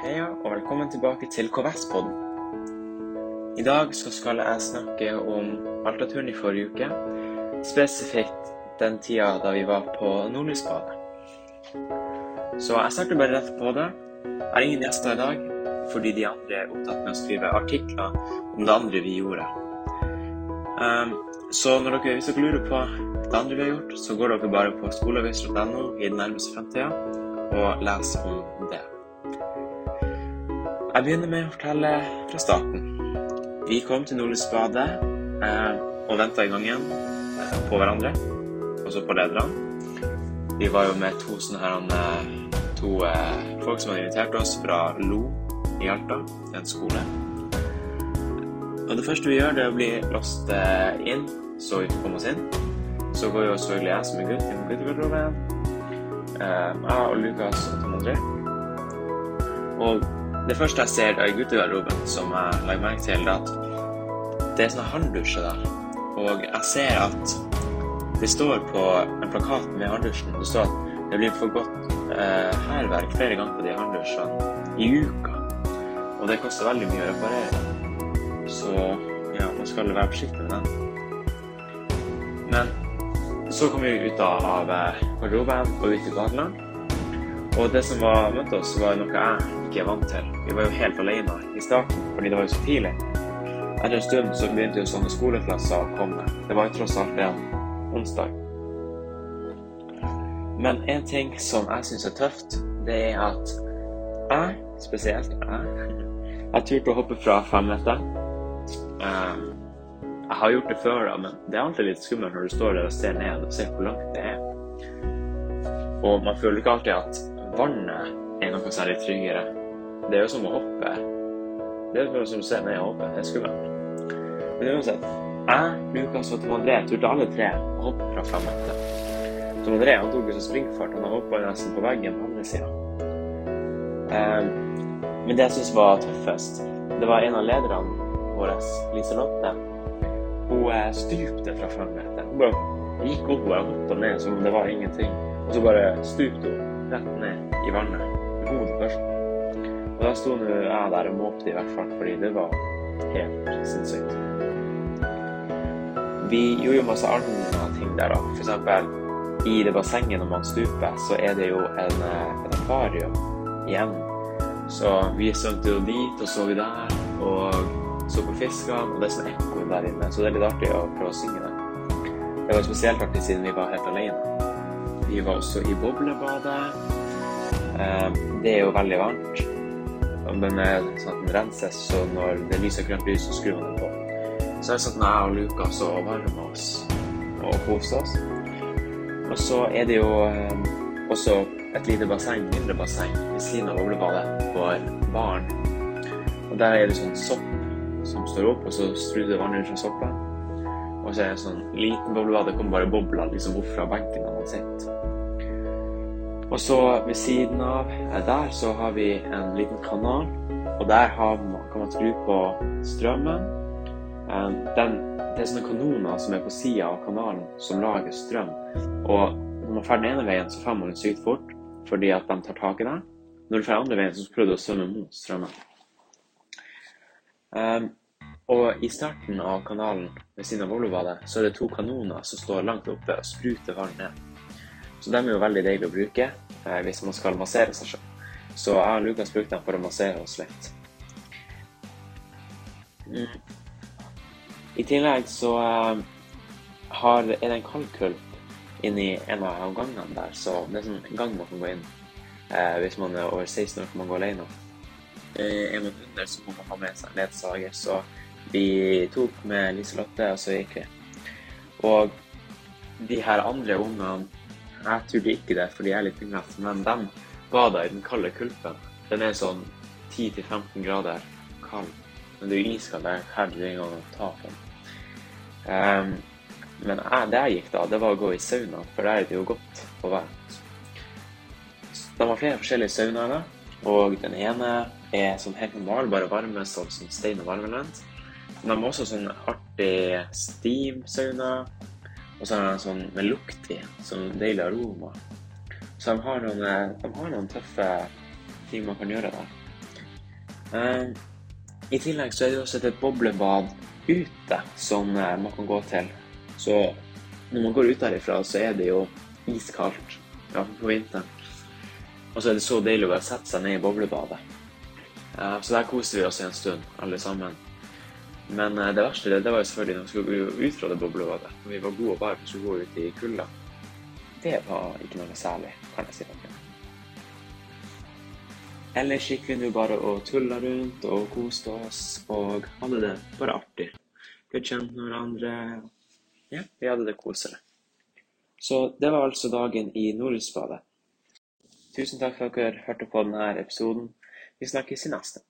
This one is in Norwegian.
Heia, og velkommen tilbake til KVS-podden. I dag skal jeg snakke om Alta-turen i forrige uke. Spesifikt den tida da vi var på Nordlysbadet. Så jeg starter bare rett på det. Jeg har ingen gjester i dag, fordi de andre er opptatt med å skrive artikler om det andre vi gjorde. Um, så når dere, hvis dere lurer på det andre vi har gjort, så går dere bare på skoleavis.no i den nærmeste framtida og leser om det. Jeg begynner med å fortelle fra starten. Vi kom til Nordlysbadet eh, og venta i gangen eh, på hverandre, også på lederne. Vi var jo med to sånne her, eh, to eh, folk som hadde invitert oss fra Lo i Alta, en skole. Og det første vi gjør, det er å bli låst eh, inn, så vi får komme oss inn. Så går jo selvfølgelig jeg som er gutt inn på guttegarderoben. Eh, jeg og Lukas og Tom André. Og det første jeg ser da i guttegarderoben, som jeg legger merke til, er at det er sånne hånddusjer der. Og jeg ser at det står på en plakat med handdusjen det står at det blir forgått eh, hærverk flere ganger på de handdusjene i uka. Og det koster veldig mye å reparere. Så ja, man skal være forsiktig med den. Men så kom vi ut av eh, garderoben og ut i badeland. Og det som var møtte oss, var noe jeg ikke er vant til. Vi var jo helt alene i starten, fordi det var jo så tidlig. Etter en stund så begynte jo sånne skoleklasser å komme. Det var jo tross alt en onsdag. Men en ting som jeg syns er tøft, det er at jeg, spesielt jeg, jeg turte å hoppe fra femmeteren. Um, jeg har gjort det før, da, men det er alltid litt skummelt når du står der og ser ned og ser hvor langt det er. Og man føler ikke alltid at vannet er noe særlig tryggere. Det er jo som å hoppe. Det er jo som å se ned og hoppe. Det er skummelt. Men uansett, jeg, Lukas og Tom André turte alle tre å hoppe fra fem meter. Tom André han tok jo så springfart. Han hoppa nesten på veggen på andre sida. Um, men det jeg syns var tøffest, det var en av lederne våre, Liselotte. Hun stupte fra fem meter. Hun bare gikk opp og hoppa ned som om det var ingenting. Og så bare stupte hun rett ned i vannet. Hodet først. Og da sto jeg der og måpte i hvert fall, fordi det var helt sinnssykt. Vi gjorde jo masse andre ting der, da. For eksempel i det bassenget når man stuper, så er det jo en, en akvarium igjen. Så vi svømte jo dit, og så vi der, og så på fiskene. Og det er sånn ekko der inne, så det er litt artig å prøve å synge det. Det var spesielt artig siden vi var helt alene. Vi var også i boblebadet. Det er jo veldig varmt. Men sånn at den renses, så når det lyser grønt lys, så skrur man den på. Så jeg satt med jeg og Lukas og varmer oss og koste oss. Og så er det jo også et lite basseng, mindre basseng, ved siden av boblebadet for barn. Og der er det sånn sopp som står opp, og så struder vannet ut fra soppen. Og så er det sånn liten boblebad. Det kommer bare bobler liksom opp fra benken når man sitter. Og så ved siden av der så har vi en liten kanal, og der man, kan man skru på strømmen. Den, det er sånne kanoner som er på sida av kanalen som lager strøm. Og når man drar den ene veien, så drar man sykt fort fordi at de tar tak i deg. Når du drar andre veien, så prøver du å svømme mot strømmen. Um, og i starten av kanalen ved siden av boblebadet så er det to kanoner som står langt oppe og spruter vann ned. Så de er jo veldig deilige å bruke eh, hvis man skal massere seg selv. Så jeg og Lukas brukte dem for å massere oss litt. Mm. I tillegg så eh, har, er det en kaldkulp inni en av gangene der, så det er sånn en gang man kan gå inn. Eh, hvis man er over 16 år, kan man gå alene. Eh, er man under, så må man ha med seg ledsager. Så vi tok med Liselotte, og så gikk vi. Og de her andre ungene Jeg trodde ikke det, for de er litt pinglete, men de bada i den kalde kulpen. Den er sånn 10-15 grader kald. Men det er iskald der her du engang å ta på. Um, men jeg, det jeg gikk da, det var å gå i sauna, for der er det jo godt å være. De har flere forskjellige saunaer, og den ene er sånn helt normal, bare varme sånn som stein og varmelendt. De har også sånn artig steam-sauna, og så har de sånn med lukt i, sånn deilig aroma. Så de har, noen, de har noen tøffe ting man kan gjøre der. Eh, I tillegg så er det også et boblebad ute som eh, man kan gå til. Så når man går ut derifra, så er det jo iskaldt, ja, på vinteren. Og så er det så deilig å bare sette seg ned i boblebadet. Eh, så der koser vi oss en stund, alle sammen. Men eh, det verste det, var jo selvfølgelig når vi skulle gå ut fra det boblebadet. Når vi var gode og bare skulle gå ut i kulda. Det var ikke noe særlig, kan jeg si dere. Ellers gikk vi nå bare og tulla rundt og koste oss og hadde det bare artig. Ble kjent med hverandre. Ja, vi hadde det koselig. Så det var altså dagen i Nordlysbadet. Tusen takk for at dere hørte på denne episoden. Vi snakkes i neste.